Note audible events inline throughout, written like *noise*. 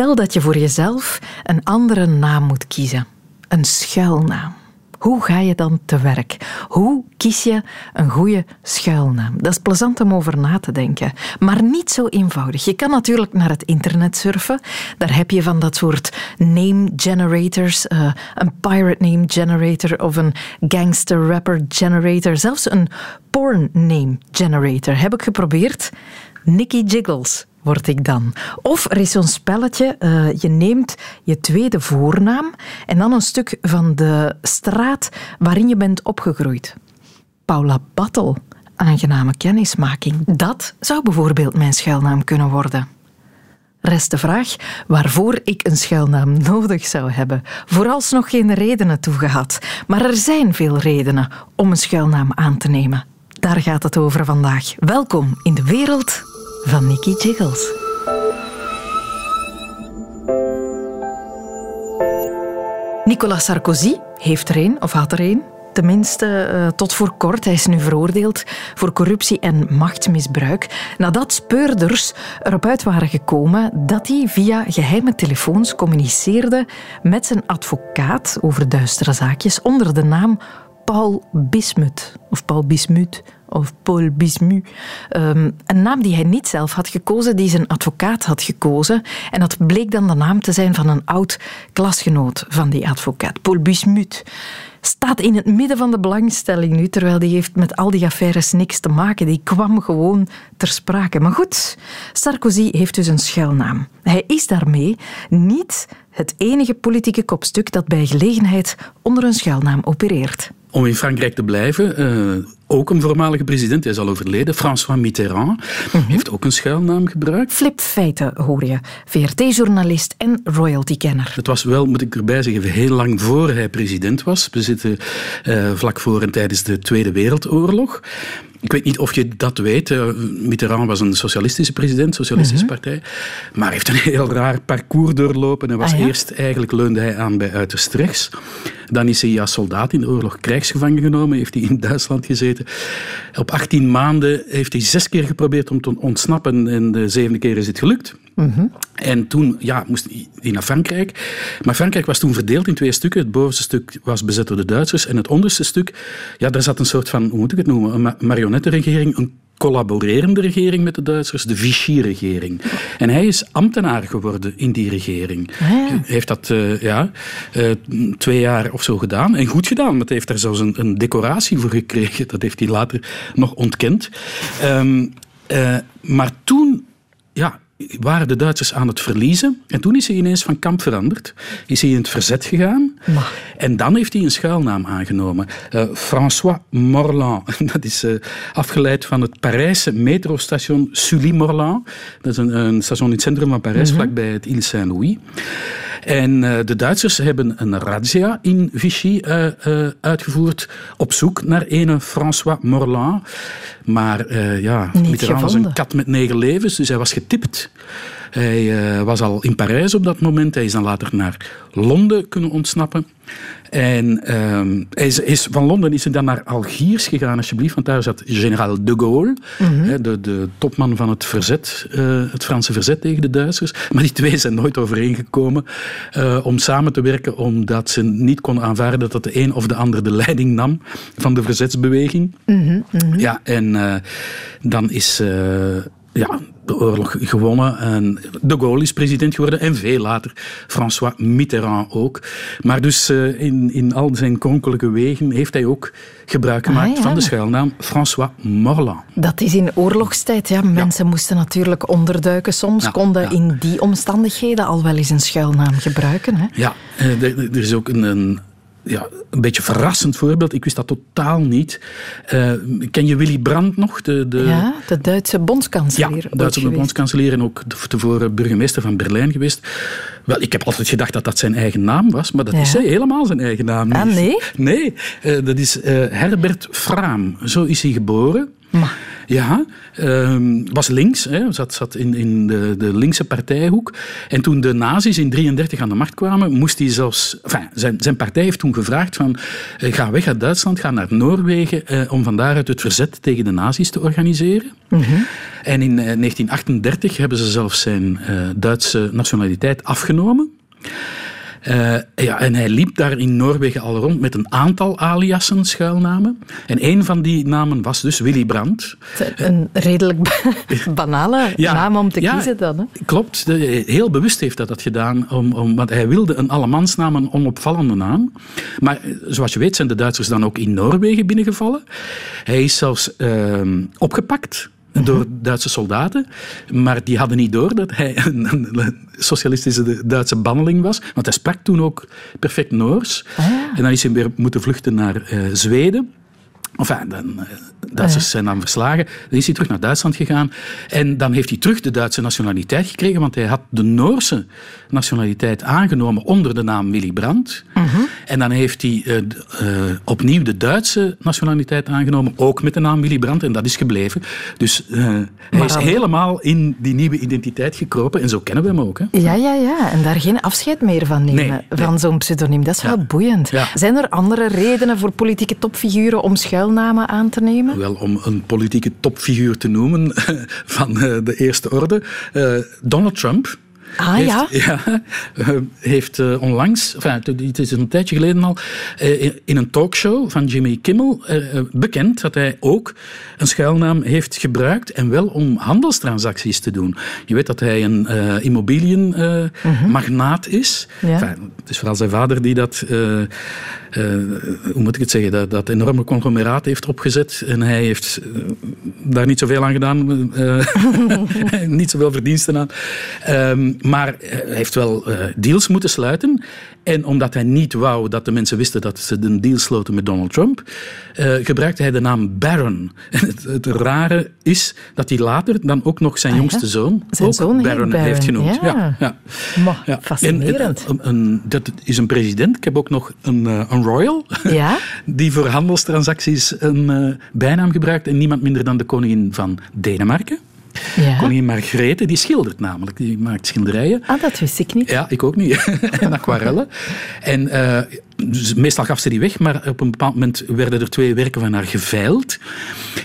Stel dat je voor jezelf een andere naam moet kiezen. Een schuilnaam. Hoe ga je dan te werk? Hoe kies je een goede schuilnaam? Dat is plezant om over na te denken, maar niet zo eenvoudig. Je kan natuurlijk naar het internet surfen. Daar heb je van dat soort name generators, uh, een pirate name generator of een gangster rapper generator, zelfs een porn name generator. Heb ik geprobeerd. Nicky Jiggles word ik dan. Of er is zo'n spelletje, uh, je neemt je tweede voornaam en dan een stuk van de straat waarin je bent opgegroeid. Paula Battle, aangename kennismaking. Dat zou bijvoorbeeld mijn schuilnaam kunnen worden. Rest de vraag waarvoor ik een schuilnaam *laughs* nodig zou hebben. Vooralsnog geen redenen toegehad, maar er zijn veel redenen om een schuilnaam aan te nemen. Daar gaat het over vandaag. Welkom in de wereld van Nicky Jiggles. Nicolas Sarkozy heeft er een, of had er een. Tenminste, uh, tot voor kort. Hij is nu veroordeeld voor corruptie en machtsmisbruik. Nadat speurders erop uit waren gekomen dat hij via geheime telefoons communiceerde met zijn advocaat over duistere zaakjes onder de naam Paul Bismuth. Of Paul Bismuth of Paul Bismuth. Um, een naam die hij niet zelf had gekozen, die zijn advocaat had gekozen. En dat bleek dan de naam te zijn van een oud klasgenoot van die advocaat, Paul Bismuth. Staat in het midden van de belangstelling nu, terwijl die heeft met al die affaires niks te maken. Die kwam gewoon ter sprake. Maar goed, Sarkozy heeft dus een schuilnaam. Hij is daarmee niet het enige politieke kopstuk dat bij gelegenheid onder een schuilnaam opereert. Om in Frankrijk te blijven, uh, ook een voormalige president, hij is al overleden, François Mitterrand, mhm. heeft ook een schuilnaam gebruikt. Flip Feiten hoor je, VRT-journalist en royalty-kenner. Het was wel, moet ik erbij zeggen, heel lang voor hij president was. We zitten uh, vlak voor en tijdens de Tweede Wereldoorlog. Ik weet niet of je dat weet. Uh, Mitterrand was een socialistische president, socialistische mhm. partij. Maar heeft een heel raar parcours doorlopen. Hij was ah, eerst, eigenlijk leunde hij aan bij uiterst rechts. Dan is hij als soldaat in de oorlog krijgsgevangen genomen. Heeft hij in Duitsland gezeten. Op 18 maanden heeft hij zes keer geprobeerd om te ontsnappen. En de zevende keer is het gelukt. En toen ja, moest hij naar Frankrijk. Maar Frankrijk was toen verdeeld in twee stukken. Het bovenste stuk was bezet door de Duitsers. En het onderste stuk, ja, daar zat een soort van, hoe moet ik het noemen, een marionettenregering, een collaborerende regering met de Duitsers, de Vichy-regering. En hij is ambtenaar geworden in die regering. Ah, heeft dat uh, ja, uh, twee jaar of zo gedaan. En goed gedaan, want hij heeft daar zelfs een, een decoratie voor gekregen. Dat heeft hij later nog ontkend. Um, uh, maar toen ja, waren de Duitsers aan het verliezen. En toen is hij ineens van kamp veranderd. Is hij in het verzet gegaan. En dan heeft hij een schuilnaam aangenomen. Uh, François Morland. *laughs* Dat is uh, afgeleid van het Parijse metrostation Sully-Morland. Dat is een, een, station in het centrum van Parijs, mm -hmm. vlakbij het Ile Saint-Louis. En uh, de Duitsers hebben een razzia in Vichy uh, uh, uitgevoerd op zoek naar ene François Morland. Maar ja, Mitterrand was een kat met negen levens, dus hij was getipt. Hij was al in Parijs op dat moment. Hij is dan later naar Londen kunnen ontsnappen. En um, hij is, is, van Londen is hij dan naar Algiers gegaan, alsjeblieft, want daar zat generaal de Gaulle, mm -hmm. de, de, topman van het verzet, uh, het Franse verzet tegen de Duitsers. Maar die twee zijn nooit overeengekomen uh, om samen te werken, omdat ze niet konden aanvaarden dat de een of de ander de leiding nam van de verzetsbeweging. Mm -hmm, mm -hmm. Ja, en uh, dan is ja, de oorlog gewonnen. En de Gaulle is president geworden en veel later François Mitterrand ook. Maar dus uh, in, in al zijn kronkelijke wegen heeft hij ook gebruik gemaakt ah, ja. van de schuilnaam François Morland. Dat is in oorlogstijd. Ja. Mensen ja. moesten natuurlijk onderduiken. Soms ja, konden in die omstandigheden al wel eens een schuilnaam gebruiken. Hè? Ja, er, er is ook een, een ja, een beetje verrassend voorbeeld. Ik wist dat totaal niet. Uh, ken je Willy Brandt nog? De, de... Ja, de Duitse bondskanselier. Ja, Duitse bondskanselier en ook tevoren burgemeester van Berlijn geweest. Wel, ik heb altijd gedacht dat dat zijn eigen naam was, maar dat ja. is helemaal zijn eigen naam niet. Ah, nee? Nee, uh, dat is uh, Herbert Fraam. Zo is hij geboren. Maar. Ja, um, was links, hè, zat, zat in, in de, de linkse partijhoek. En toen de nazi's in 1933 aan de macht kwamen, moest hij zelfs... Enfin, zijn, zijn partij heeft toen gevraagd van, uh, ga weg uit Duitsland, ga naar Noorwegen, uh, om van daaruit het verzet tegen de nazi's te organiseren. Mm -hmm. En in uh, 1938 hebben ze zelfs zijn Duitse nationaliteit afgenomen. Uh, ja, en hij liep daar in Noorwegen al rond met een aantal aliasen, schuilnamen. En een van die namen was dus Willy Brandt. Een redelijk *laughs* banale ja, naam om te ja, kiezen dan. Hè? Klopt. De, heel bewust heeft hij dat gedaan. Om, om, want hij wilde een allemansnaam, een onopvallende naam. Maar zoals je weet zijn de Duitsers dan ook in Noorwegen binnengevallen. Hij is zelfs uh, opgepakt door Duitse soldaten. Maar die hadden niet door dat hij een, een socialistische Duitse banneling was. Want hij sprak toen ook perfect Noors. Ah. En dan is hij weer moeten vluchten naar uh, Zweden. Enfin, dan, uh, Duitsers zijn dan verslagen. Dan is hij terug naar Duitsland gegaan. En dan heeft hij terug de Duitse nationaliteit gekregen, want hij had de Noorse nationaliteit aangenomen onder de naam Willy Brandt. Uh -huh. En dan heeft hij uh, uh, opnieuw de Duitse nationaliteit aangenomen, ook met de naam Willy Brandt. En dat is gebleven. Dus hij is helemaal in die nieuwe identiteit gekropen. En zo kennen we hem ook. Hè? Ja, ja, ja. En daar geen afscheid meer van nemen, nee, van nee. zo'n pseudoniem. Dat is ja. wel boeiend. Ja. Zijn er andere redenen voor politieke topfiguren om aan te nemen? Wel, om een politieke topfiguur te noemen *laughs* van de eerste orde. Uh, Donald Trump. Ah heeft, ja? ja heeft uh, onlangs, enfin, het is een tijdje geleden al, uh, in een talkshow van Jimmy Kimmel uh, bekend dat hij ook een schuilnaam heeft gebruikt en wel om handelstransacties te doen. Je weet dat hij een immobiliënmagnaat -huh. is. Ja. Enfin, het is vooral zijn vader die dat uh, hoe moet ik het zeggen, dat, dat enorme conglomeraat heeft opgezet. En hij heeft uh, daar niet zoveel aan gedaan, uh, *laughs* niet zoveel verdiensten aan. Um, maar hij heeft wel deals moeten sluiten. En omdat hij niet wou dat de mensen wisten dat ze een deal sloten met Donald Trump, gebruikte hij de naam Barron. *laughs* En het, het, rare is dat hij later dan ook nog zijn ah, jongste zoon, zijn ook zoon Barron, Barron, heeft genoemd. Ja. Ja, ja. Maar, ja. Fascinerend. En, dat is een president. Ik heb ook nog een, een royal, *laughs* ja? die voor handelstransacties een bijnaam gebruikt en niemand minder dan de koningin van Denemarken. Ja. Koningin Margrethe, die schildert namelijk, die maakt schilderijen. Ah, dat wist ik niet. Ja, ik ook niet. *laughs* en aquarellen. En uh, dus meestal gaf ze die weg, maar op een bepaald moment werden er twee werken van haar geveild.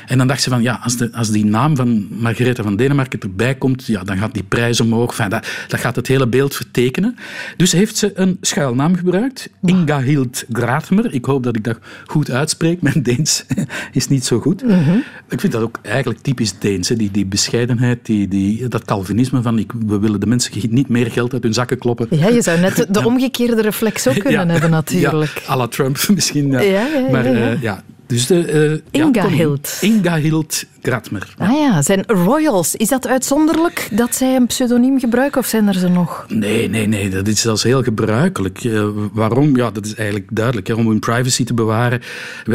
En dan dacht ze van, ja, als, de, als die naam van Margarethe van Denemarken erbij komt, ja, dan gaat die prijs omhoog. Enfin, dat, dat gaat het hele beeld vertekenen. Dus heeft ze een schuilnaam gebruikt, Inga Hild Gratmer. Ik hoop dat ik dat goed uitspreek. Mijn Deens *laughs* is niet zo goed. Mm -hmm. Ik vind dat ook eigenlijk typisch Deens, die, die bescheidenheid, die, die, dat Calvinisme van ik, we willen de mensen niet meer geld uit hun zakken kloppen. Ja, je zou net de *laughs* omgekeerde reflex ook *laughs* kunnen ja. hebben natuurlijk. Ja, à la Trump *laughs* misschien. Ja. Ja, ja, maar ja, ja. Dus de, uh, Inga ja, Hild. Inga Hild Gratmer. Ah ja, zijn royals, is dat uitzonderlijk dat zij een pseudoniem gebruiken of zijn er ze nog? Nee, nee, nee, dat is zelfs heel gebruikelijk. Uh, waarom? Ja, dat is eigenlijk duidelijk. Hè, om hun privacy te bewaren.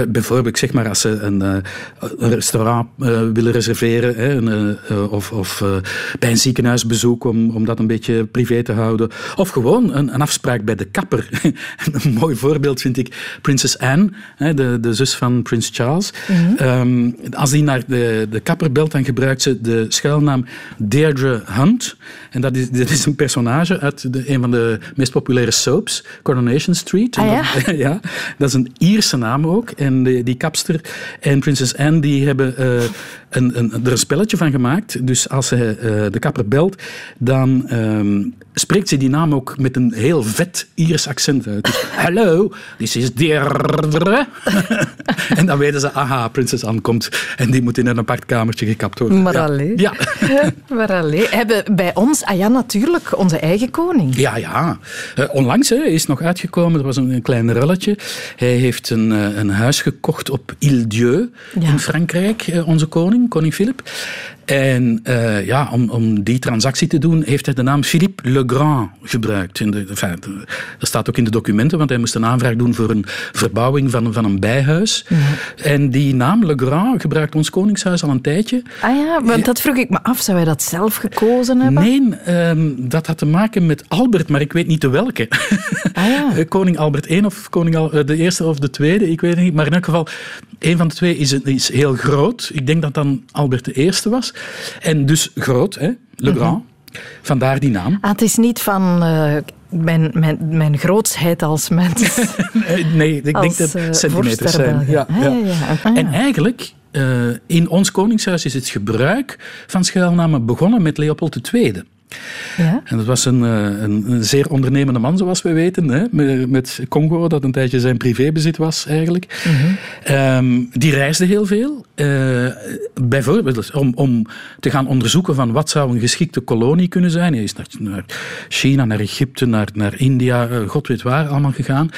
Bijvoorbeeld, zeg maar, als ze een, uh, een restaurant willen reserveren hè, een, of, of bij een ziekenhuisbezoek om, om dat een beetje privé te houden. Of gewoon een, een afspraak bij de kapper. *laughs* een mooi voorbeeld vind ik Prinses Anne, hè, de, de zus van Prins Charles. Mm -hmm. um, als die naar de, de kapper belt, dan gebruikt ze de schuilnaam Deirdre Hunt. En dat is, *laughs* dat is een personage uit de, een van de meest populaire soaps, Coronation Street. Ah, ja? Dat, *laughs* ja, dat is een Ierse naam ook. En die, die kapster en Prinses Anne die hebben uh, een, een, er een spelletje van gemaakt. Dus als ze uh, de kapper belt, dan um, spreekt ze die naam ook met een heel vet Iers accent uit. Dus, hello, this is Deirdre. *laughs* en dan weten ze, aha, Prinses Anne komt. En die moet in een apart kamertje gekapt worden. Maar ja. alleen. Ja. *laughs* maar alleen. Hebben bij ons, ah ja, natuurlijk, onze eigen koning. Ja, ja. Uh, onlangs hè, is nog uitgekomen, er was een, een klein rulletje. Hij heeft een, uh, een huis gekocht op Ile-Dieu ja. in Frankrijk, uh, onze koning, koning Filip. En uh, ja, om, om die transactie te doen, heeft hij de naam Philippe Legrand gebruikt. In de, enfin, dat staat ook in de documenten, want hij moest een aanvraag doen voor een verbouwing van, van een bijhuis. Ja. En die naam Legrand gebruikt ons Koningshuis al een tijdje. Ah ja, want dat vroeg ik me af. Zou hij dat zelf gekozen hebben? Nee, um, dat had te maken met Albert, maar ik weet niet de welke. Ah ja. *laughs* Koning Albert I of koning Al de eerste of de tweede, ik weet het niet. Maar in elk geval, een van de twee is, is heel groot. Ik denk dat dan Albert de eerste was. En dus groot, hè? Le Grand. Mm -hmm. Vandaar die naam. Ah, het is niet van uh, mijn, mijn, mijn grootsheid als mens. *laughs* nee, ik denk dat het centimeters zijn. Ja, ah, ja. Ja, ja. Ah, en eigenlijk, uh, in ons koningshuis is het gebruik van schuilnamen begonnen met Leopold II. Ja? En dat was een, een, een, zeer ondernemende man, zoals we weten, hè, met, met, Congo, dat een tijdje zijn privébezit was eigenlijk. Mm -hmm. um, die reisde heel veel. Uh, bijvoorbeeld om, om te gaan onderzoeken van wat zou een geschikte kolonie kunnen zijn. Hij is naar, naar China, naar Egypte, naar, naar India, uh, god weet waar, allemaal gegaan.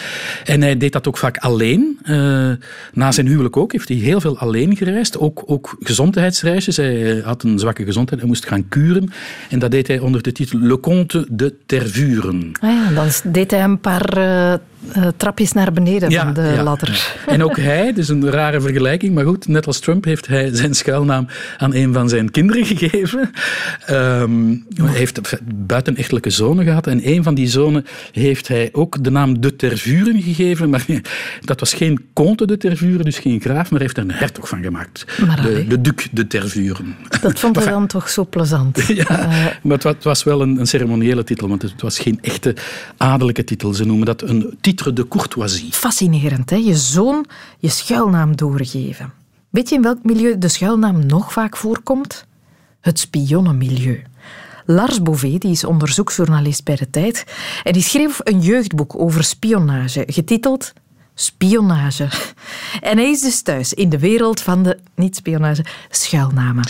En hij deed dat ook vaak alleen. Uh, na zijn huwelijk ook heeft hij heel veel alleen gereisd. Ook, ook gezondheidsreisjes. Hij had een zwakke gezondheid, hij moest gaan kuren. En dat deed hij onder de titel Le Comte de Tervuren. Ah ja, dan deed hij een paar uh, uh, trapjes naar beneden ja, van de ja. ladder. En ook hij, is een rare vergelijking, maar goed, net als Trump heeft hij zijn schuilnaam aan een van zijn kinderen gegeven. Um, hij heeft buitenechtelijke zonen gehad en een van die zonen heeft hij ook de naam de Tervuren gegeven, maar *laughs* dat was geen Comte de Tervuren, dus geen graaf, maar heeft er een hertog van gemaakt. Maar de, de Duc de Tervuren. Dat vond hij dan toch zo plezant. *laughs* Ja, uh, maar het was, het was wel een, een, ceremoniële titel, want het was geen echte adellijke titel. Ze noemen dat een titre de courtoisie. Fascinerend, hè? Je zoon je schuilnaam doorgeven. Weet je in welk milieu de schuilnaam nog vaak voorkomt? Het spionnenmilieu. Lars Bouvet die is onderzoeksjournalist bij de Tijd en die schreef een jeugdboek over spionage, getiteld Spionage. En hij is dus thuis in de wereld van de niet-spionage schuilnamen.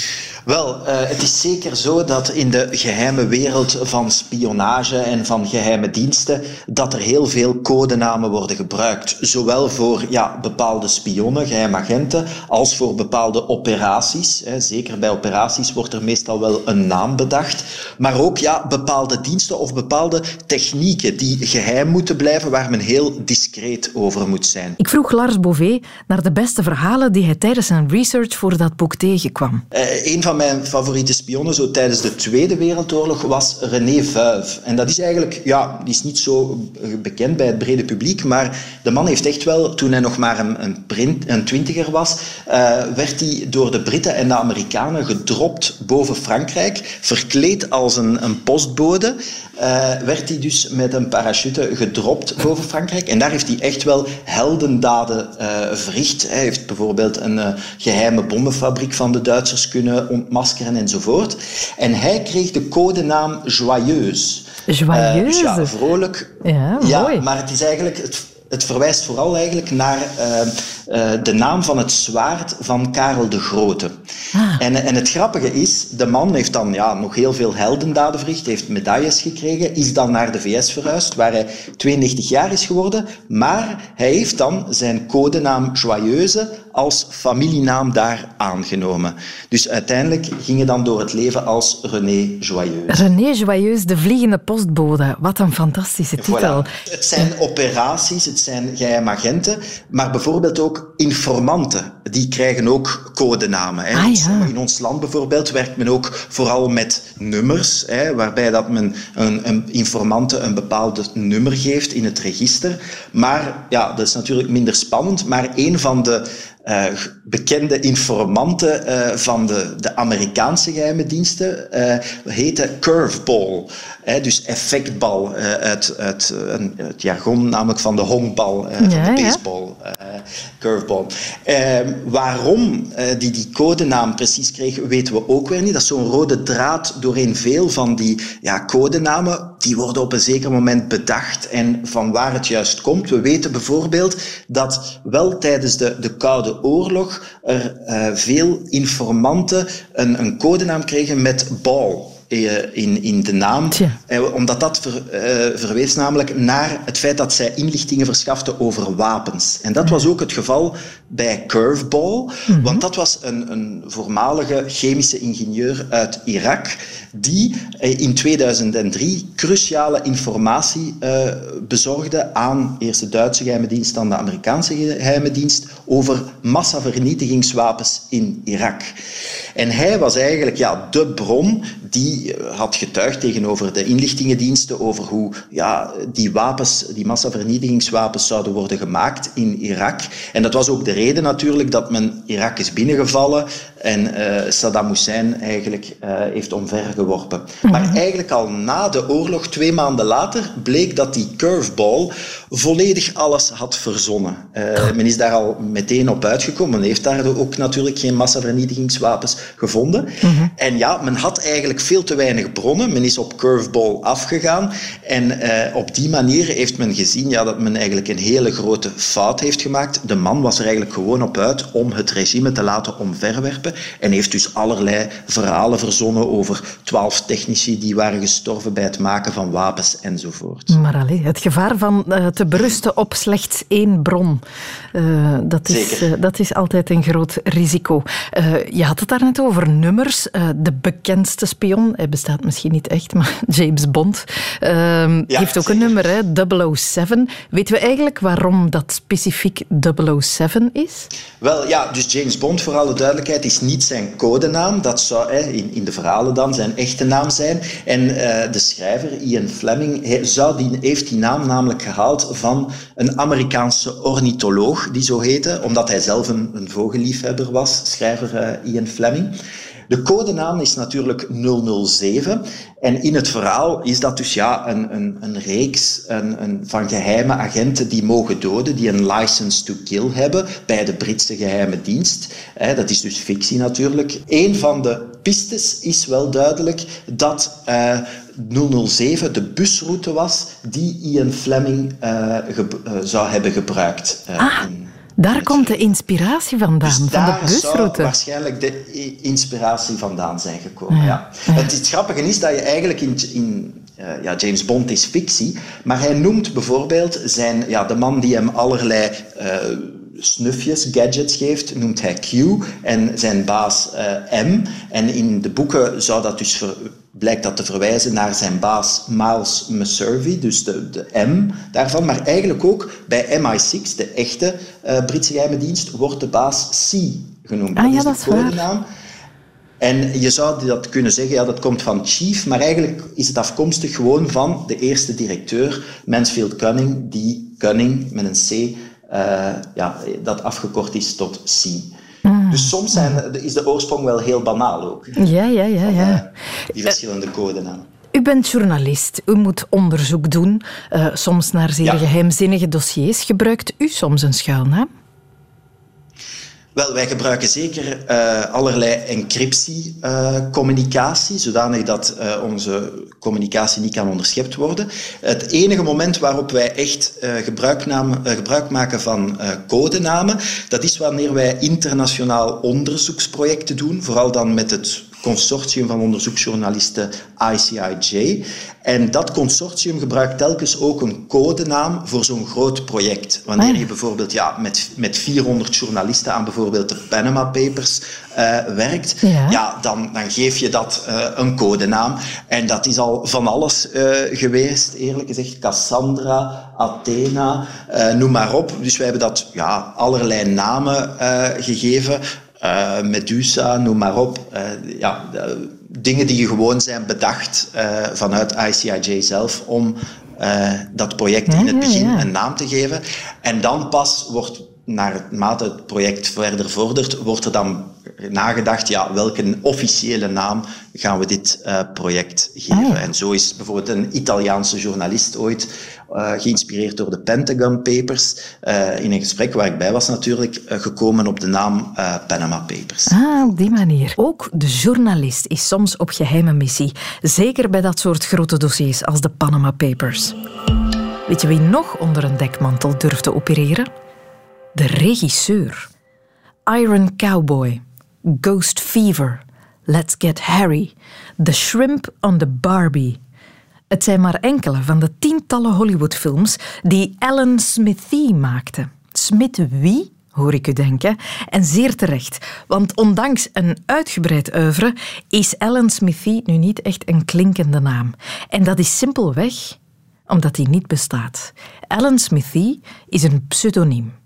Wel, uh, het is zeker zo dat in de geheime wereld van spionage en van geheime diensten dat er heel veel codenamen worden gebruikt. Zowel voor ja, bepaalde spionnen, geheimagenten, als voor bepaalde operaties. Zeker bij operaties wordt er meestal wel een naam bedacht. Maar ook ja, bepaalde diensten of bepaalde technieken die geheim moeten blijven, waar men heel discreet over moet zijn. Ik vroeg Lars Bouvet naar de beste verhalen die hij tijdens zijn research voor dat boek tegenkwam. Uh, een van mijn favoriete spionnen zo tijdens de Tweede Wereldoorlog was René Vuijf. En dat is eigenlijk, ja, die is niet zo bekend bij het brede publiek, maar de man heeft echt wel, toen hij nog maar een, een, print, een twintiger was, uh, werd hij door de Britten en de Amerikanen gedropt boven Frankrijk, verkleed als een, een postbode. Uh, werd hij dus met een parachute gedropt boven Frankrijk. En daar heeft hij echt wel heldendaden uh, verricht. Hij heeft bijvoorbeeld een uh, geheime bommenfabriek van de Duitsers kunnen ontmaskeren enzovoort. En hij kreeg de codenaam Joyeuse. Joyeuse? ja, vrolijk. Ja, ja, mooi. maar het is eigenlijk... Het, het verwijst vooral eigenlijk naar uh, uh, de naam van het zwaard van Karel de Grote. Ah. En, en het grappige is, de man heeft dan ja, nog heel veel heldendaden verricht, heeft medailles gekregen, is dan naar de VS verhuisd, waar hij 92 jaar is geworden, maar hij heeft dan zijn codenaam Joyeuse als familienaam daar aangenomen. Dus uiteindelijk ging hij dan door het leven als René Joyeuse. René Joyeuse, de vliegende postbode. Wat een fantastische titel. Voilà. Het zijn operaties, het zijn geheimagenten, maar bijvoorbeeld ook informanten. Die krijgen ook codenamen. Hè. Ah, ja. In ons land bijvoorbeeld werkt men ook vooral met nummers, hè, waarbij dat men een, een informante een bepaald nummer geeft in het register. Maar ja, dat is natuurlijk minder spannend, maar een van de uh, bekende informanten uh, van de, de Amerikaanse geheime diensten uh, heette Curveball. Hè, dus effectbal uit, uit het jargon, namelijk van de honkbal, ja, van de baseball. curveball. Ehm, waarom die die codenaam precies kreeg, weten we ook weer niet. Dat is zo'n rode draad doorheen veel van die ja, codenamen. Die worden op een zeker moment bedacht en van waar het juist komt. We weten bijvoorbeeld dat wel tijdens de, de Koude Oorlog er uh, veel informanten een, een codenaam kregen met ball. In, in de naam. omdat dat ver, verwees namelijk naar het feit dat zij inlichtingen verschafte over wapens. En dat was ook het geval bij Curveball, mhm. want dat was een, een voormalige chemische ingenieur uit Irak die in 2003 cruciale informatie bezorgde aan eerst de Duitse geheime dienst, dan de Amerikaanse geheime dienst over massavernietigingswapens in Irak. En hij was eigenlijk ja, de bron die eh, had getuigd tegenover de inlichtingendiensten over hoe ja, die wapens, die massavernietigingswapens zouden worden gemaakt in Irak. En dat was ook de reden natuurlijk dat men Irak is binnengevallen en uh, Saddam Hussein eigenlijk uh, heeft omvergeworpen. Mhm. Maar eigenlijk al na de oorlog, twee maanden later, bleek dat die curveball volledig alles had verzonnen. Uh, men is daar al meteen op uitgekomen. Men heeft daar ook natuurlijk geen massavernietigingswapens gevonden. Mhm. En ja, men had eigenlijk veel te weinig bronnen. Men is op curveball afgegaan. En op die manier heeft men gezien ja, dat men eigenlijk een hele grote fout heeft gemaakt. De man was er eigenlijk gewoon op uit om het regime te laten omverwerpen. En heeft dus allerlei verhalen verzonnen over twaalf technici die waren gestorven bij het maken van wapens enzovoort. Maar allez, het gevaar van uh, te berusten op slechts één bron, uh, dat, is, uh, dat is altijd een groot risico. je had het daarnet over nummers. de bekendste spion, hij bestaat misschien niet echt, maar *laughs* James Bond, ehm, heeft ook een nummer, hè, 007. Weten we eigenlijk waarom dat specifiek 007 is? Wel ja, dus James Bond, voor alle duidelijkheid, is niet zijn codenaam. Dat zou in, in de verhalen dan zijn echte naam zijn. En uh, de schrijver, Ian Fleming, he, zou die, heeft die naam namelijk gehaald van een Amerikaanse ornitholoog, die zo heette, omdat hij zelf een, een vogelliefhebber was, schrijver uh, Ian Fleming. De codenaam is natuurlijk 007. En in het verhaal is dat dus ja, een, een, een reeks een, een, van geheime agenten die mogen doden, die een license to kill hebben bij de Britse geheime dienst. dat is dus fictie natuurlijk. Een van de pistes is wel duidelijk dat uh, eh, 007 de busroute was die Ian Fleming uh, zou hebben gebruikt. Ah. In, daar komt de inspiratie vandaan, dus van de busroute. Zou waarschijnlijk de inspiratie vandaan zijn gekomen. Ja. Het, het, grappige is dat je eigenlijk in, in uh, ja, James Bond is fictie, maar hij noemt bijvoorbeeld zijn, ja, de man die hem allerlei uh, snufjes, gadgets geeft, noemt hij Q en zijn baas uh, M. En in de boeken zou dat dus ver, blijkt dat te verwijzen naar zijn baas Miles Messervy, dus de, de M daarvan. Maar eigenlijk ook bij MI6, de echte uh, Britse geheime dienst, wordt de baas C genoemd. Ah, ja, dat is de codenaam. En je zou dat kunnen zeggen, ja, dat komt van chief, maar eigenlijk is het afkomstig gewoon van de eerste directeur, Mansfield Cunning, die Cunning met een C, uh, ja, dat afgekort is tot C. Dus soms zijn, is de oorsprong wel heel banaal ook. Ja, ja, ja. ja. Uh, die verschillende codenamen. U bent journalist, u moet onderzoek doen, uh, soms naar zeer ja. geheimzinnige dossiers. Gebruikt u soms een schuilnaam? Wel, wij gebruiken zeker uh, allerlei encryptiecommunicatie, uh, zodanig dat uh, onze communicatie niet kan onderschept worden. Het enige moment waarop wij echt gebruik, maken van codenamen, dat is wanneer wij internationaal onderzoeksprojecten doen, vooral dan met het consortium van onderzoeksjournalisten ICIJ. En dat consortium gebruikt telkens ook een codenaam voor zo'n groot project. Wanneer je bijvoorbeeld ja, met, met 400 journalisten aan bijvoorbeeld de Panama Papers uh, werkt, ja. ja. dan, dan geef je dat uh, een codenaam. En dat is al van alles uh, geweest, eerlijk gezegd. Cassandra, Athena, noem maar op. Dus wij hebben dat ja, allerlei namen gegeven. Uh, Medusa, noem maar op. Uh, ja, dingen die gewoon zijn bedacht uh, vanuit ICIJ zelf om dat project in het begin een naam te geven. En dan pas wordt, naarmate het project verder vordert, wordt er dan nagedacht, ja, welke officiële naam gaan we dit project geven. Ah, en zo is bijvoorbeeld een Italiaanse journalist ooit uh, geïnspireerd door de Pentagon Papers, uh, in een gesprek waar ik bij was natuurlijk, gekomen op de naam Panama Papers. Ah, op die manier. Ook de journalist is soms op geheime missie. Zeker bij dat soort grote dossiers als de Panama Papers. Weet je wie nog onder een dekmantel durft te opereren? De regisseur. Iron Cowboy, Ghost Fever, Let's Get Harry, The Shrimp on the Barbie. Het zijn maar enkele van de tientallen Hollywoodfilms die Alan Smithee maakte. Smith wie? hoor ik u denken. En zeer terecht, want ondanks een uitgebreid oeuvre is Alan Smithee nu niet echt een klinkende naam. En dat is simpelweg omdat hij niet bestaat. Alan Smithee is een pseudoniem.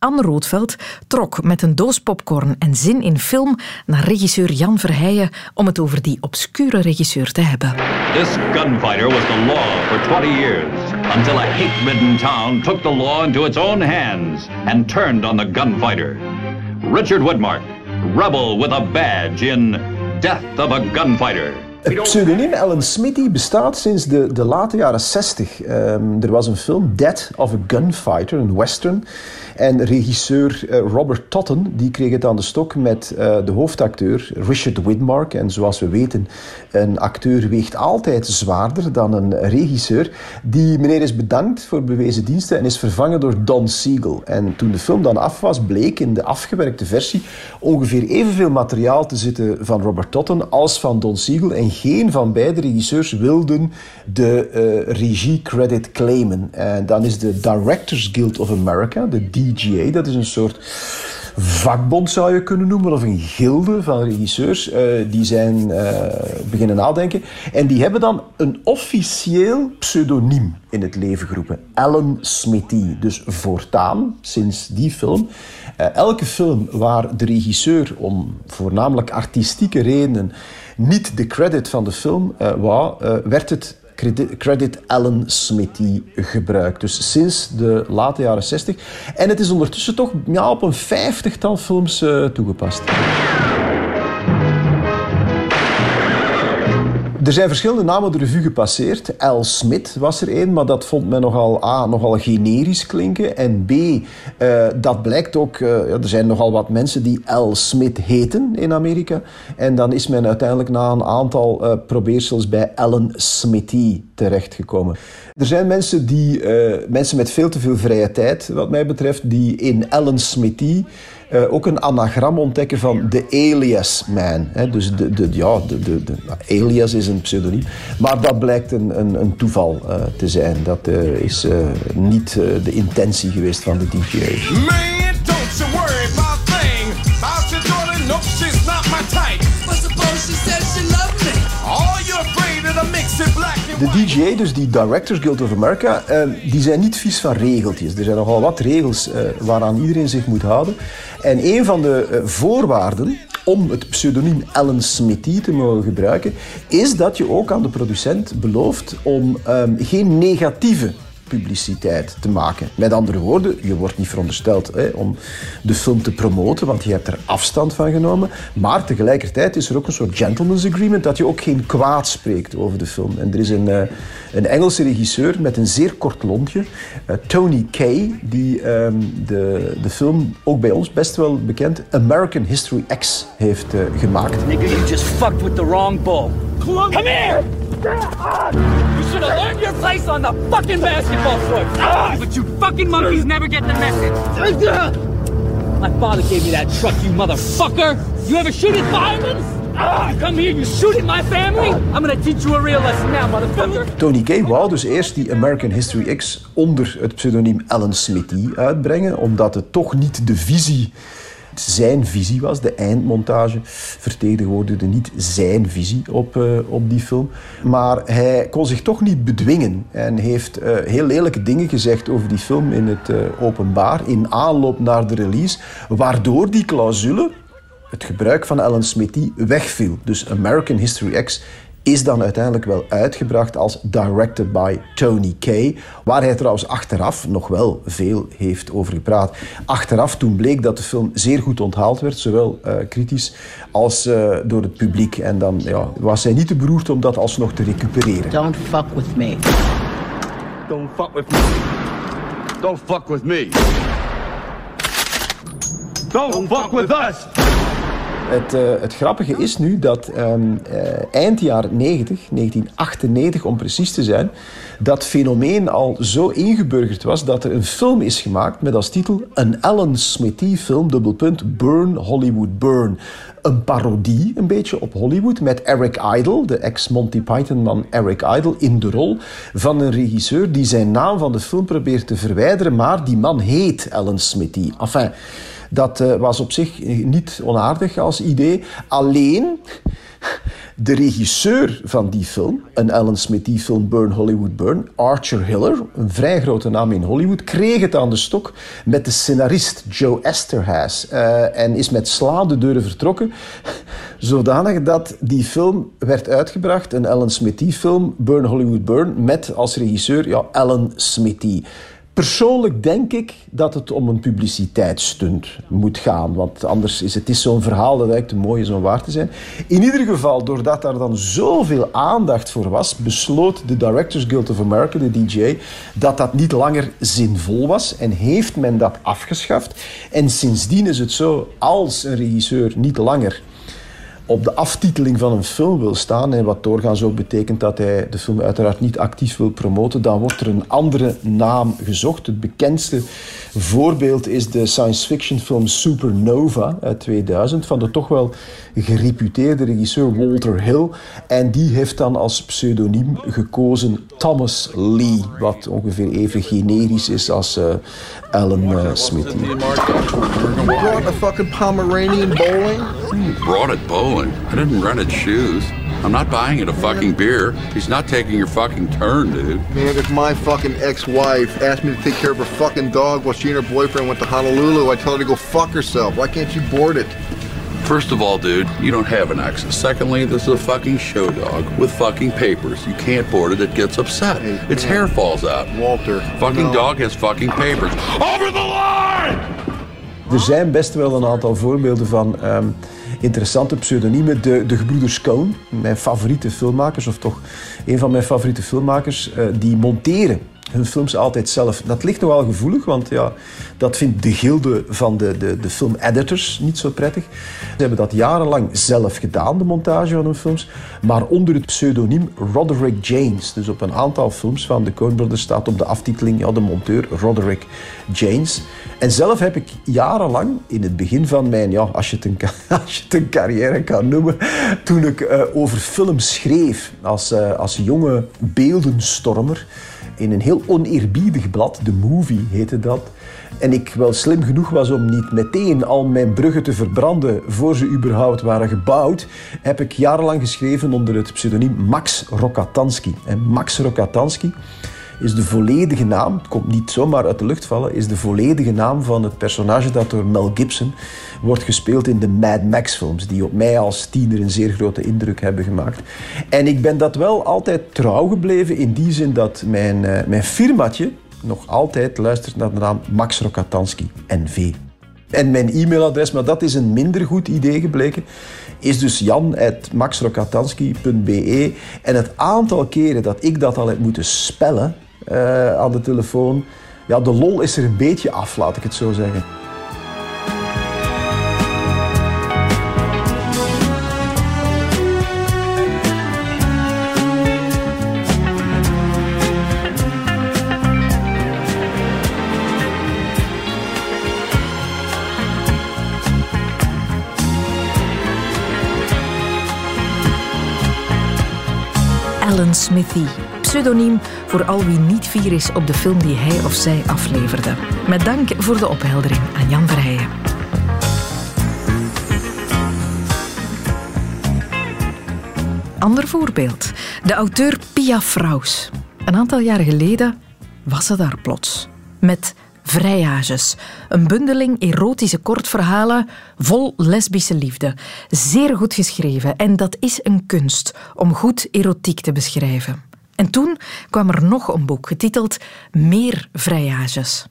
Anne Roodveld trok met een doos popcorn en zin in film naar regisseur Jan Verheijen om het over die obscure regisseur te hebben. This gunfighter was the law for 20 years until a hate-ridden town took the law into its own hands and turned on the gunfighter. Richard Woodmark, rebel with a badge in Death of a Gunfighter. Het pseudoniem Alan Smithy bestaat sinds de, de late jaren 60. Um, er was een film, Death of a Gunfighter, een western. En regisseur uh, Robert Totten die kreeg het aan de stok met uh, de hoofdacteur Richard Widmark. En zoals we weten, een acteur weegt altijd zwaarder dan een regisseur. Die meneer is bedankt voor bewezen diensten en is vervangen door Don Siegel. En toen de film dan af was, bleek in de afgewerkte versie ongeveer evenveel materiaal te zitten van Robert Totten als van Don Siegel. En geen van beide regisseurs wilden de uh, regie-credit claimen. En dan is de Directors Guild of America, de DGA, dat is een soort vakbond zou je kunnen noemen, of een gilde van regisseurs, uh, die zijn uh, beginnen nadenken. En die hebben dan een officieel pseudoniem in het leven geroepen. Alan Smithy. Dus voortaan, sinds die film, uh, elke film waar de regisseur om voornamelijk artistieke redenen niet de credit van de film wou, werd het credit, credit Alan Smithy gebruikt. Dus sinds de late jaren 60. En het is ondertussen toch ja, op een vijftigtal films uh, toegepast. Er zijn verschillende namen de revue gepasseerd. L. Smith was er één, maar dat vond men nogal A, nogal generisch klinken. En B, uh, dat blijkt ook, uh, er zijn nogal wat mensen die L. Smith heten in Amerika. En dan is men uiteindelijk na een aantal uh, probeersels bij Alan Smithy terechtgekomen. Er zijn mensen, die, mensen met veel te veel vrije tijd, wat mij betreft, die in Alan Smithy uh, ook een anagram ontdekken van de Alias Man. Hè? Dus de, de, ja, de, de, de, Alias is een pseudoniem. Maar dat blijkt een, een, een toeval uh, te zijn. Dat uh, is niet de intentie geweest van de DJ. Man, don't you worry about thing. About your daughter, no, she's not my type. But suppose she says she de DJ, dus die Directors Guild of America, uh, die zijn niet vies van regeltjes. Er zijn nogal wat regels uh, waaraan iedereen zich moet houden. En een van de uh, voorwaarden om het pseudoniem Alan Smithy te mogen gebruiken, is dat je ook aan de producent belooft om um, geen negatieve publiciteit te maken. Met andere woorden, je wordt niet verondersteld hè, om de film te promoten, want je hebt er afstand van genomen. Maar tegelijkertijd is er ook een soort gentleman's agreement dat je ook geen kwaad spreekt over de film. En er is een, uh, een Engelse regisseur met een zeer kort lontje, uh, Tony Kay, die um, de, de film, ook bij ons best wel bekend, American History X heeft uh, gemaakt. Nigga, you just fucked with the wrong bull. Come here! You should have learned your place on the fucking basketball court. But you fucking monkeys never get the message. My father gave me that truck, you motherfucker. You ever shoot at firemen? You come here, you shoot at my family? I'm gonna teach you a real lesson now, motherfucker. Tony Kay wou dus eerst die American History X onder het pseudoniem Alan Smithy uitbrengen, omdat het toch niet de visie zijn visie was. De eindmontage vertegenwoordigde niet zijn visie op, uh, op die film. Maar hij kon zich toch niet bedwingen en heeft uh, heel lelijke dingen gezegd over die film in het uh, openbaar, in aanloop naar de release, waardoor die clausule, het gebruik van Alan Smithy, wegviel. Dus American History X is dan uiteindelijk wel uitgebracht als Directed by Tony Kay, waar hij trouwens achteraf nog wel veel heeft over gepraat. Achteraf toen bleek dat de film zeer goed onthaald werd, zowel uh, kritisch als uh, door het publiek. En dan ja, was hij niet te beroerd om dat alsnog te recupereren. Don't fuck with me. Don't fuck with me. Don't fuck with me. Don't, Don't fuck, fuck with us. Het, uh, het grappige is nu dat um, eind jaren 90, 1998 om precies te zijn, dat fenomeen al zo ingeburgerd was dat er een film is gemaakt met als titel een Alan Smithy film, dubbelpunt, Burn, Hollywood Burn. Een parodie een beetje op Hollywood met Eric Idle, de ex-Monty Python-man Eric Idle, in de rol van een regisseur die zijn naam van de film probeert te verwijderen, maar die man heet Alan Smithy. Enfin, dat uh, was op zich niet onaardig als idee. Alleen de regisseur van die film, een Alan Smithy film Burn Hollywood Burn, Archer Hiller, een vrij grote naam in Hollywood, kreeg het aan de stok met de scenarist Joe Esterhazy uh, en is met slaande deuren vertrokken, zodanig dat die film werd uitgebracht, een Alan Smithy film Burn Hollywood Burn, met als regisseur ja, Alan Smithy. Persoonlijk denk ik dat het om een publiciteitsstunt moet gaan. Want anders is het is zo'n verhaal dat eigenlijk te mooi is om waar te zijn. In ieder geval, doordat daar dan zoveel aandacht voor was, besloot de Directors Guild of America, de DJ, dat dat niet langer zinvol was. En heeft men dat afgeschaft. En sindsdien is het zo, als een regisseur niet langer op de aftiteling van een film wil staan, en wat doorgaans ook betekent dat hij de film uiteraard niet actief wil promoten, dan wordt er een andere naam gezocht. Het bekendste voorbeeld is de science fiction film Supernova uit 2000 van de toch wel gereputeerde regisseur Walter Hill. En die heeft dan als pseudoniem gekozen Thomas Lee, wat ongeveer even generisch is als uh, Alan uh, Smith. brought a fucking Pomeranian bowling? Brought it bowling? I didn't rent its shoes. I'm not buying it a fucking beer. He's not taking your fucking turn, dude. Man, if my fucking ex-wife asked me to take care of her fucking dog while she and her boyfriend went to Honolulu, I tell her to go fuck herself. Why can't you board it? First of all, dude, you don't have an access. Secondly, this is a fucking show dog with fucking papers. You can't board it, it gets upset. Hey, its man. hair falls out. Walter. Fucking no. dog has fucking papers. Over the line! Er zijn best wel een aantal voorbeelden van um, interessante pseudoniemen. De, de gebroeders Coen, mijn favoriete filmmakers, of toch een van mijn favoriete filmmakers, uh, die monteren hun films altijd zelf. Dat ligt nogal gevoelig, want ja, dat vindt de gilde van de, de, de film-editors niet zo prettig. Ze hebben dat jarenlang zelf gedaan, de montage van hun films, maar onder het pseudoniem Roderick James. Dus op een aantal films van de Coen Brothers staat op de aftiteling ja, de monteur Roderick James. En zelf heb ik jarenlang, in het begin van mijn, ja, als je het een, *laughs* als je het een carrière kan noemen, toen ik uh, over films schreef als, uh, als jonge beeldenstormer, in een heel oneerbiedig blad, The Movie heette dat. En ik wel slim genoeg was om niet meteen al mijn bruggen te verbranden voor ze überhaupt waren gebouwd, heb ik jarenlang geschreven onder het pseudoniem Max Rokatanski. En Max Rokatanski is de volledige naam, het komt niet zomaar uit de lucht vallen, is de volledige naam van het personage dat door Mel Gibson wordt gespeeld in de Mad Max films, die op mij als tiener een zeer grote indruk hebben gemaakt. En ik ben dat wel altijd trouw gebleven in die zin dat mijn, uh, mijn firmaatje nog altijd luistert naar de naam Max Rokatanski, NV. En mijn e-mailadres, maar dat is een minder goed idee gebleken, is dus jan.maxrokatanski.be. En het aantal keren dat ik dat al heb moeten spellen uh, aan de telefoon, ja, de lol is er een beetje af, laat ik het zo zeggen. Alan Smithy, pseudoniem voor al wie niet fier is op de film die hij of zij afleverde. Met dank voor de opheldering aan Jan Verheijen. Ander voorbeeld. De auteur Pia Fraus. Een aantal jaren geleden was ze daar plots. Met Vrijages, een bundeling erotische kortverhalen vol lesbische liefde. Zeer goed geschreven en dat is een kunst om goed erotiek te beschrijven. En toen kwam er nog een boek getiteld Meer Vrijages.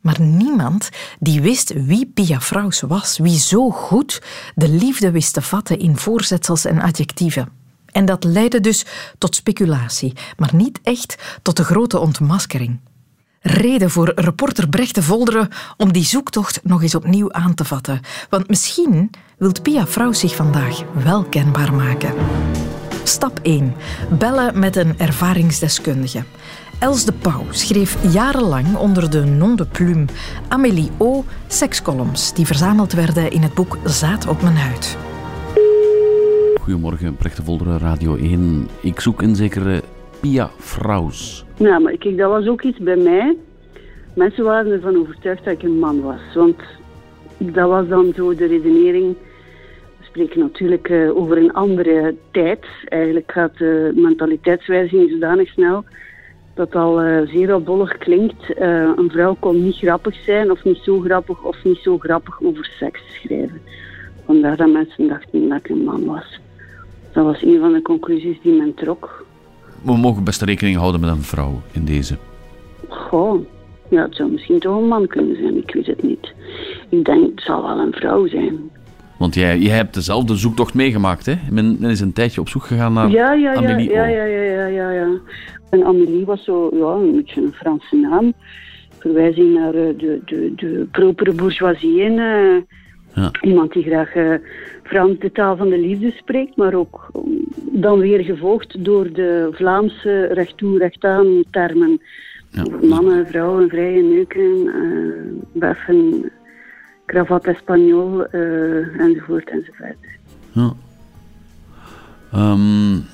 Maar niemand die wist wie Pia Fraus was, wie zo goed de liefde wist te vatten in voorzetsels en adjectieven. En dat leidde dus tot speculatie, maar niet echt tot de grote ontmaskering. Reden voor reporter Brecht de Volderen om die zoektocht nog eens opnieuw aan te vatten. Want misschien wil Pia Vrouw zich vandaag wel kenbaar maken. Stap 1. Bellen met een ervaringsdeskundige. Els de Pauw schreef jarenlang onder de nom de plume Amélie O. sekscolumns die verzameld werden in het boek Zaad op mijn huid. Goedemorgen, Brecht de Volderen, Radio 1. Ik zoek een zekere Pia Fraus. Ja, maar kijk, dat was ook iets bij mij. Mensen waren ervan overtuigd dat ik een man was. Want dat was dan zo de redenering. Spreken natuurlijk uh, over een andere tijd. Eigenlijk gaat de mentaliteitswijziging zodanig snel dat al uh, zeer opbollig klinkt. Uh, een vrouw kon niet grappig zijn of niet zo grappig of niet zo grappig over seks schrijven. Vandaar dat mensen dachten dat ik een man was. Dat was een van de conclusies die men trok. We mogen best rekening houden met een vrouw in deze. Goh, ja, het zou misschien toch een man kunnen zijn, ik weet het niet. Ik denk, het zal wel een vrouw zijn. Want jij, jij hebt dezelfde zoektocht meegemaakt, hè? Men, men is een tijdje op zoek gegaan naar ja, ja, Amélie ja, ja, ja, ja, ja, ja. En Amélie was zo, ja, een beetje een Franse naam. Verwijzing naar uh, de, de, de propere bourgeoisie in. Uh, ja. Iemand die graag uh, Frans de taal van de liefde spreekt, maar ook um, dan weer gevolgd door de Vlaamse recht toe, recht aan termen. Ja. Mannen, vrouwen, vrije neuken, beffen, cravat espagnol, enzovoort enzovoort. Ja. Um,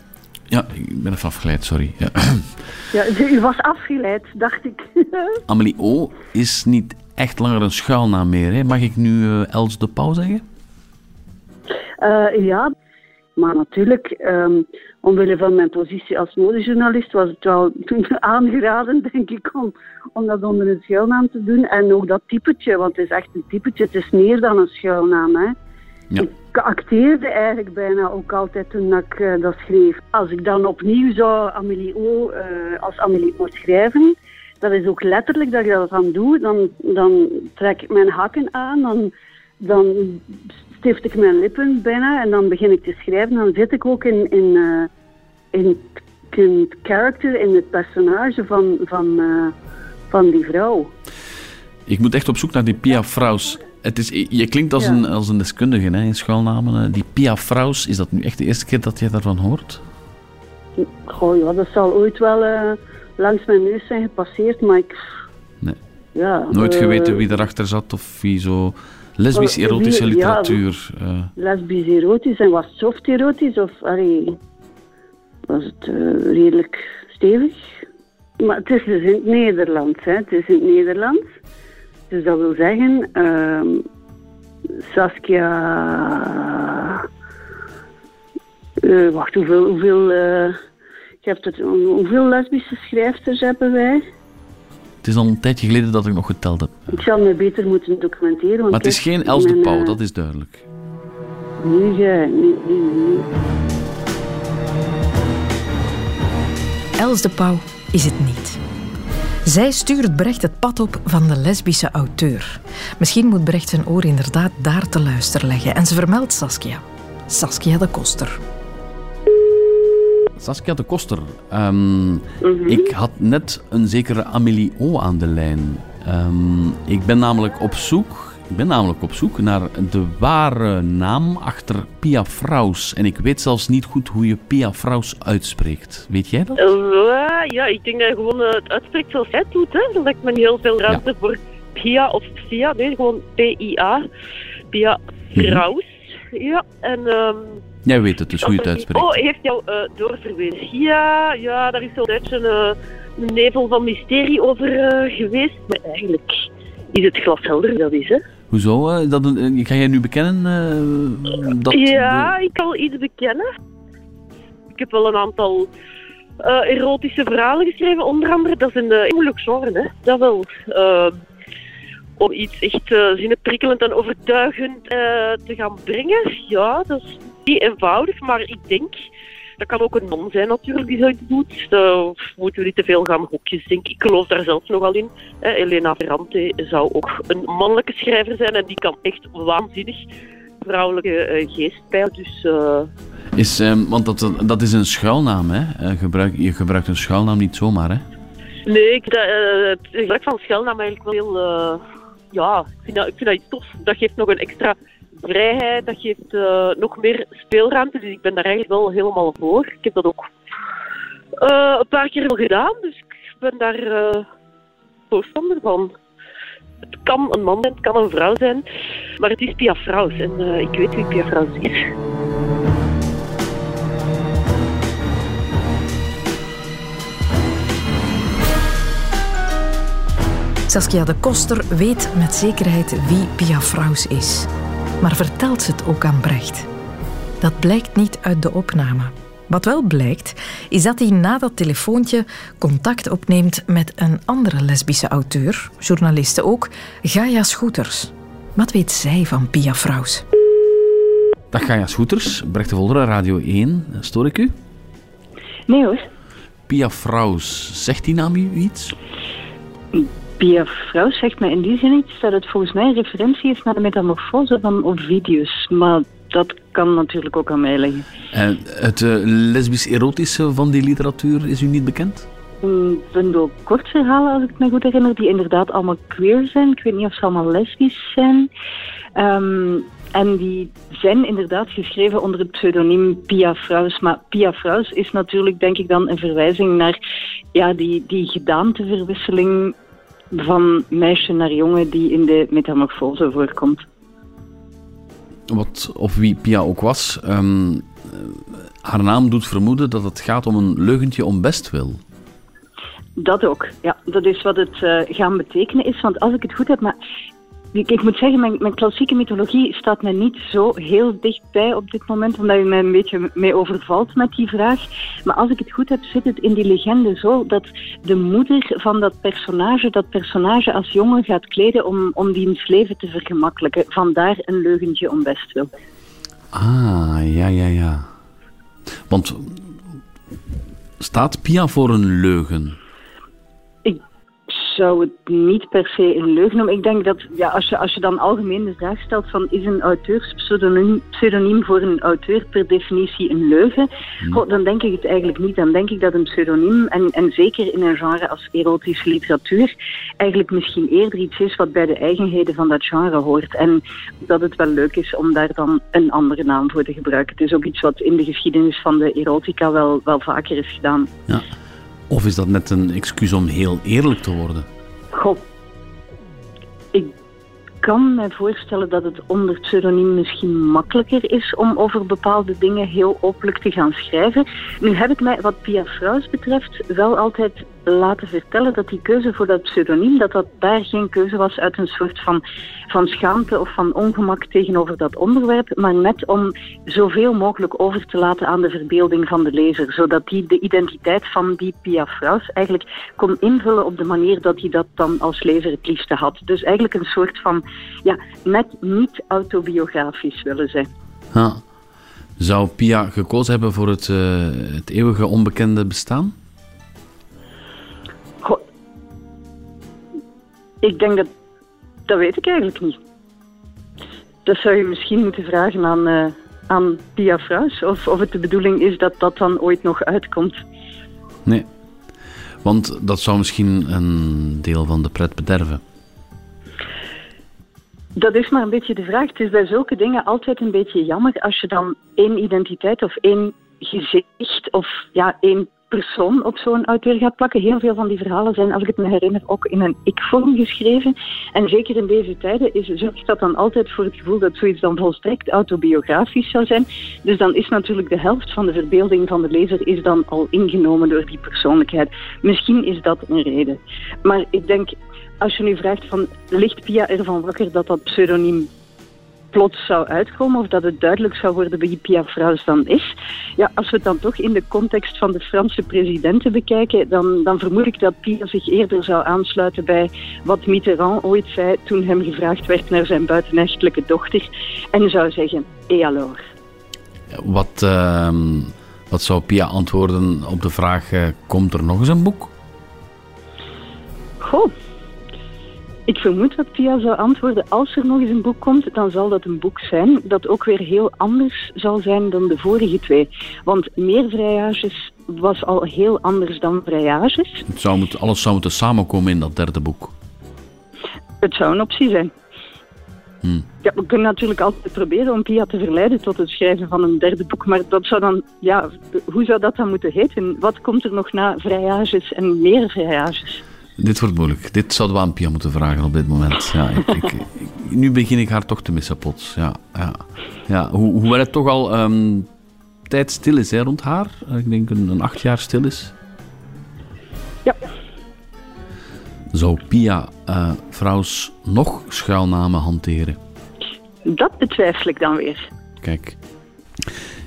ja, ik ben even afgeleid, sorry. Ja, *clears throat* ja u was afgeleid, dacht ik. *laughs* Amelie O is niet echt langer een schuilnaam meer. Hè? Mag ik nu uh, Els de Pauw zeggen? Uh, ja, maar natuurlijk, um, omwille van mijn positie als modejournalist was het wel *laughs* aangeraden, denk ik, om, om dat onder een schuilnaam te doen. En ook dat typetje, want het is echt een typetje. Het is meer dan een schuilnaam, hè. Ja. Ik acteerde eigenlijk bijna ook altijd toen ik uh, dat schreef. Als ik dan opnieuw zou Amélie O uh, als Amélie O schrijven, dat is ook letterlijk dat ik dat dan doe. Dan, dan trek ik mijn hakken aan, dan, dan stift ik mijn lippen bijna en dan begin ik te schrijven. Dan zit ik ook in, in, uh, in, in het character, in het personage van, van, van die vrouw. Ik moet echt op zoek naar die Pia Fraus. Het is, je klinkt als, een, als een deskundige hè, in schuilnamen. Die Pia Fraus, is dat nu echt de eerste keer dat je daarvan hoort? Goh, ja, dat zal ooit wel uh, langs mijn neus zijn gepasseerd, maar ik... Nee. Ja, Nooit geweten wie erachter zat of wie zo... Lesbisch-erotische literatuur. Ja, uh. Lesbisch-erotisch en was soft-erotisch of... Allee, was het redelijk stevig. Maar het is dus in het Nederlands, hè. Het is in het Nederlands. Dus dat wil zeggen, uh, Saskia. Uh, wacht, hoeveel, hoeveel, je hebt het, hoeveel lesbische schrijfsters hebben wij? Het is al een tijdje geleden dat ik nog geteld heb. Ik zal me beter moeten documenteren. Want maar het is geen Els de Pauw, dat is duidelijk. Nee, nee, nee, nee. Els de Pauw is het niet. Zij stuurt Brecht het pad op van de lesbische auteur. Misschien moet Brecht zijn oor inderdaad daar te luisteren leggen. En ze vermeldt Saskia. Saskia de Koster. Saskia de Koster. Um, mm -hmm. Ik had net een zekere Amélie O aan de lijn. Um, ik ben namelijk op zoek ik ben namelijk op zoek naar de ware naam achter Pia Fraus. En ik weet zelfs niet goed hoe je Pia Fraus uitspreekt. Weet jij dat? Uh, ja, ik denk dat je gewoon uh, het uitspreekt zoals jij het doet. Hè. Dat lijkt me niet heel veel ruimte ja. voor Pia of Pia. Nee, gewoon P-I-A. Pia Fraus. Mm-hmm. Ja, en... Um, jij weet het dus, hoe je het uitspreekt. Oh, heeft jou uh, doorverwezen. Ja, ja, daar is zo'n beetje een nevel van mysterie over geweest. Maar eigenlijk is het glashelder dat is, hè. Hoezo? Uh, dat, uh, ga jij nu bekennen? Uh, dat ja, ik kan iets bekennen. Ik heb wel een aantal erotische verhalen geschreven, onder andere. Dat is een moeilijk genre, hè. Dat wel. om iets echt zinnenprikkelend en overtuigend te gaan brengen. Ja, dat is niet eenvoudig, maar ik denk dat kan ook een man zijn natuurlijk die zoiets doet. Dan moeten we niet te veel gaan hokjes denken. Ik geloof daar zelf nogal in. Eh, Elena Ferrante zou ook een mannelijke schrijver zijn en die kan echt waanzinnig vrouwelijke uh, geest bij. Dus, uh... is, want dat, dat is een schuilnaam, hè? Gebruik, je gebruikt een schuilnaam niet zomaar, hè? Nee, ik, dat, eh, het gebruik van schuilnaam eigenlijk wel heel... eh, ja, ik vind, dat, ik vind dat iets tof. Dat geeft nog een extra vrijheid, dat geeft eh, nog meer speelruimte. Dus ik ben daar eigenlijk wel helemaal voor. Ik heb dat ook eh, een paar keer al gedaan, dus ik ben daar eh voorstander van. Het kan een man zijn, het kan een vrouw zijn, maar het is Pia Fraus en ik weet wie Pia Fraus is. Saskia de Koster weet met zekerheid wie Pia Fraus is. Maar vertelt ze het ook aan Brecht? Dat blijkt niet uit de opname. Wat wel blijkt, is dat hij na dat telefoontje contact opneemt met een andere lesbische auteur, journaliste ook, Gaia Schoeters. Wat weet zij van Pia Fraus? Dag Gaia Schoeters, Brecht de Volderen, Radio 1. Stoor ik u? Nee hoor. Pia Fraus, zegt die naam u iets? Pia Fraus zegt mij in die zin iets dat het volgens mij een referentie is naar de metamorfose van Ovidius. Maar dat kan natuurlijk ook aan mij liggen. En het eh, lesbisch-erotische van die literatuur is u niet bekend? Een bundel kortverhalen, als ik me goed herinner, die inderdaad allemaal queer zijn. Ik weet niet of ze allemaal lesbisch zijn. Ehm, en die zijn inderdaad geschreven onder het pseudoniem Pia Fraus. Maar Pia Fraus is natuurlijk, denk ik dan, een verwijzing naar ja, die, die gedaanteverwisseling van meisje naar jongen die in de metamorfose voorkomt. Wat, of wie Pia ook was, ehm, eh, haar naam doet vermoeden dat het gaat om een leugentje om bestwil. Dat ook, ja. Dat is wat het eh, gaan betekenen is. Want als ik het goed heb, maar ik, ik moet zeggen, mijn, mijn klassieke mythologie staat mij niet zo heel dichtbij op dit moment, omdat u mij een beetje mee overvalt met die vraag. Maar als ik het goed heb, zit het in die legende zo dat de moeder van dat personage, dat personage als jongen gaat kleden om, om diens leven te vergemakkelijken. Vandaar een leugentje om bestwil. Ah, ja, ja, ja. Want staat Pia voor een leugen? Zou het niet per se een leugen noemen. Ik denk dat ja, als, je, als je dan algemeen de vraag stelt van is een auteurspseudoniem pseudoniem voor een auteur per definitie een leugen, goh, dan denk ik het eigenlijk niet. Dan denk ik dat een pseudoniem, en, en zeker in een genre als erotische literatuur, eigenlijk misschien eerder iets is wat bij de eigenheden van dat genre hoort. En dat het wel leuk is om daar dan een andere naam voor te gebruiken. Het is ook iets wat in de geschiedenis van de erotica wel, wel vaker is gedaan. Ja. Of is dat net een excuus om heel eerlijk te worden? Goh, ik kan me voorstellen dat het onder pseudoniem misschien makkelijker is om over bepaalde dingen heel openlijk te gaan schrijven. Nu heb ik mij, wat Pia Fraus betreft, wel altijd laten vertellen dat die keuze voor dat pseudoniem, dat dat daar geen keuze was uit een soort van, van schaamte of van ongemak tegenover dat onderwerp, maar net om zoveel mogelijk over te laten aan de verbeelding van de lezer, zodat die de identiteit van die Pia Fraus eigenlijk kon invullen op de manier dat hij dat dan als lezer het liefste had. Dus eigenlijk een soort van, ja, net niet autobiografisch willen zijn. Zou Pia gekozen hebben voor het, eh, het eeuwige onbekende bestaan? Ik denk dat... Dat weet ik eigenlijk niet. Dat zou je misschien moeten vragen aan, eh, aan Pia Fraus. Of, of het de bedoeling is dat dat dan ooit nog uitkomt. Nee. Want dat zou misschien een deel van de pret bederven. Dat is maar een beetje de vraag. Het is bij zulke dingen altijd een beetje jammer als je dan één identiteit of één gezicht of ja, één persoon op zo'n auteur gaat plakken. Heel veel van die verhalen zijn, als ik het me herinner, ook in een ik-vorm geschreven. En zeker in deze tijden is, zorgt dat dan altijd voor het gevoel dat zoiets dan volstrekt autobiografisch zou zijn. Dus dan is natuurlijk de helft van de verbeelding van de lezer is dan al ingenomen door die persoonlijkheid. Misschien is dat een reden. Maar ik denk, als je nu vraagt van, ligt Pia ervan wakker dat dat pseudoniem plots zou uitkomen of dat het duidelijk zou worden wie Pia Fraus dan is. Ja, als we het dan toch in de context van de Franse presidenten bekijken, dan, dan vermoed ik dat Pia zich eerder zou aansluiten bij wat Mitterrand ooit zei toen hem gevraagd werd naar zijn buitenechtelijke dochter en zou zeggen, et alors? Wat, ehm, wat zou Pia antwoorden op de vraag, eh, komt er nog eens een boek? Goh, ik vermoed dat Pia zou antwoorden, als er nog eens een boek komt, dan zal dat een boek zijn dat ook weer heel anders zal zijn dan de vorige twee. Want meer vrijages was al heel anders dan vrijages. Het zou moeten, alles zou moeten samenkomen in dat derde boek. Het zou een optie zijn. Hmm. Ja, we kunnen natuurlijk altijd proberen om Pia te verleiden tot het schrijven van een derde boek, maar dat zou dan, ja, hoe zou dat dan moeten heten? Wat komt er nog na vrijages en meer vrijages? Dit wordt moeilijk. Dit zouden we aan Pia moeten vragen op dit moment. Ja, ik, ik, ik, nu begin ik haar toch te missen, plots. Ja, ja. Ja, hoe, hoewel het toch al ehm, tijd stil is hè, rond haar. Ik denk een, een acht jaar stil is. Ja. Zou Pia uh, Vrouws nog schuilnamen hanteren? Dat betwijfel ik dan weer. Kijk,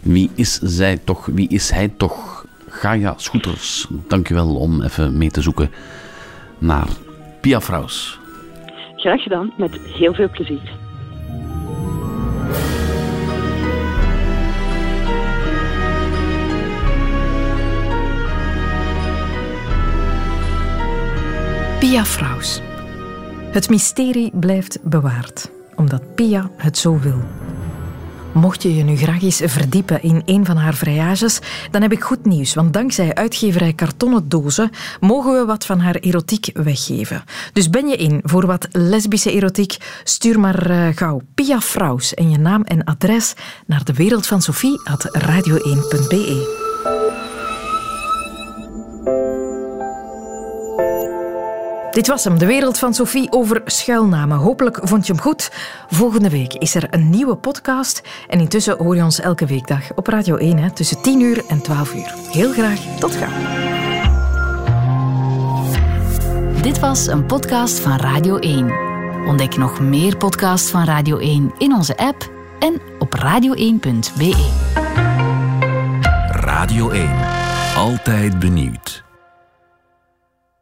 wie is zij toch? Wie is hij toch? Gaia Scooters, dankjewel om even mee te zoeken naar Pia Vrouws. Graag gedaan, met heel veel plezier. Pia Vrouws. Het mysterie blijft bewaard, omdat Pia het zo wil. Mocht je je nu graag eens verdiepen in een van haar vrijages, dan heb ik goed nieuws. Want dankzij uitgeverij Kartonnen Dozen mogen we wat van haar erotiek weggeven. Dus ben je in voor wat lesbische erotiek? Stuur maar uh, gauw Pia Fraus en je naam en adres naar de wereld van Sophie radio1.be. Dit was hem, de wereld van Sophie over schuilnamen. Hopelijk vond je hem goed. Volgende week is er een nieuwe podcast. En intussen hoor je ons elke weekdag op Radio 1 hè, tussen 10 uur en 12 uur. Heel graag, tot gauw. Dit was een podcast van Radio 1. Ontdek nog meer podcasts van Radio 1 in onze app en op radio1.be. Radio 1. Altijd benieuwd.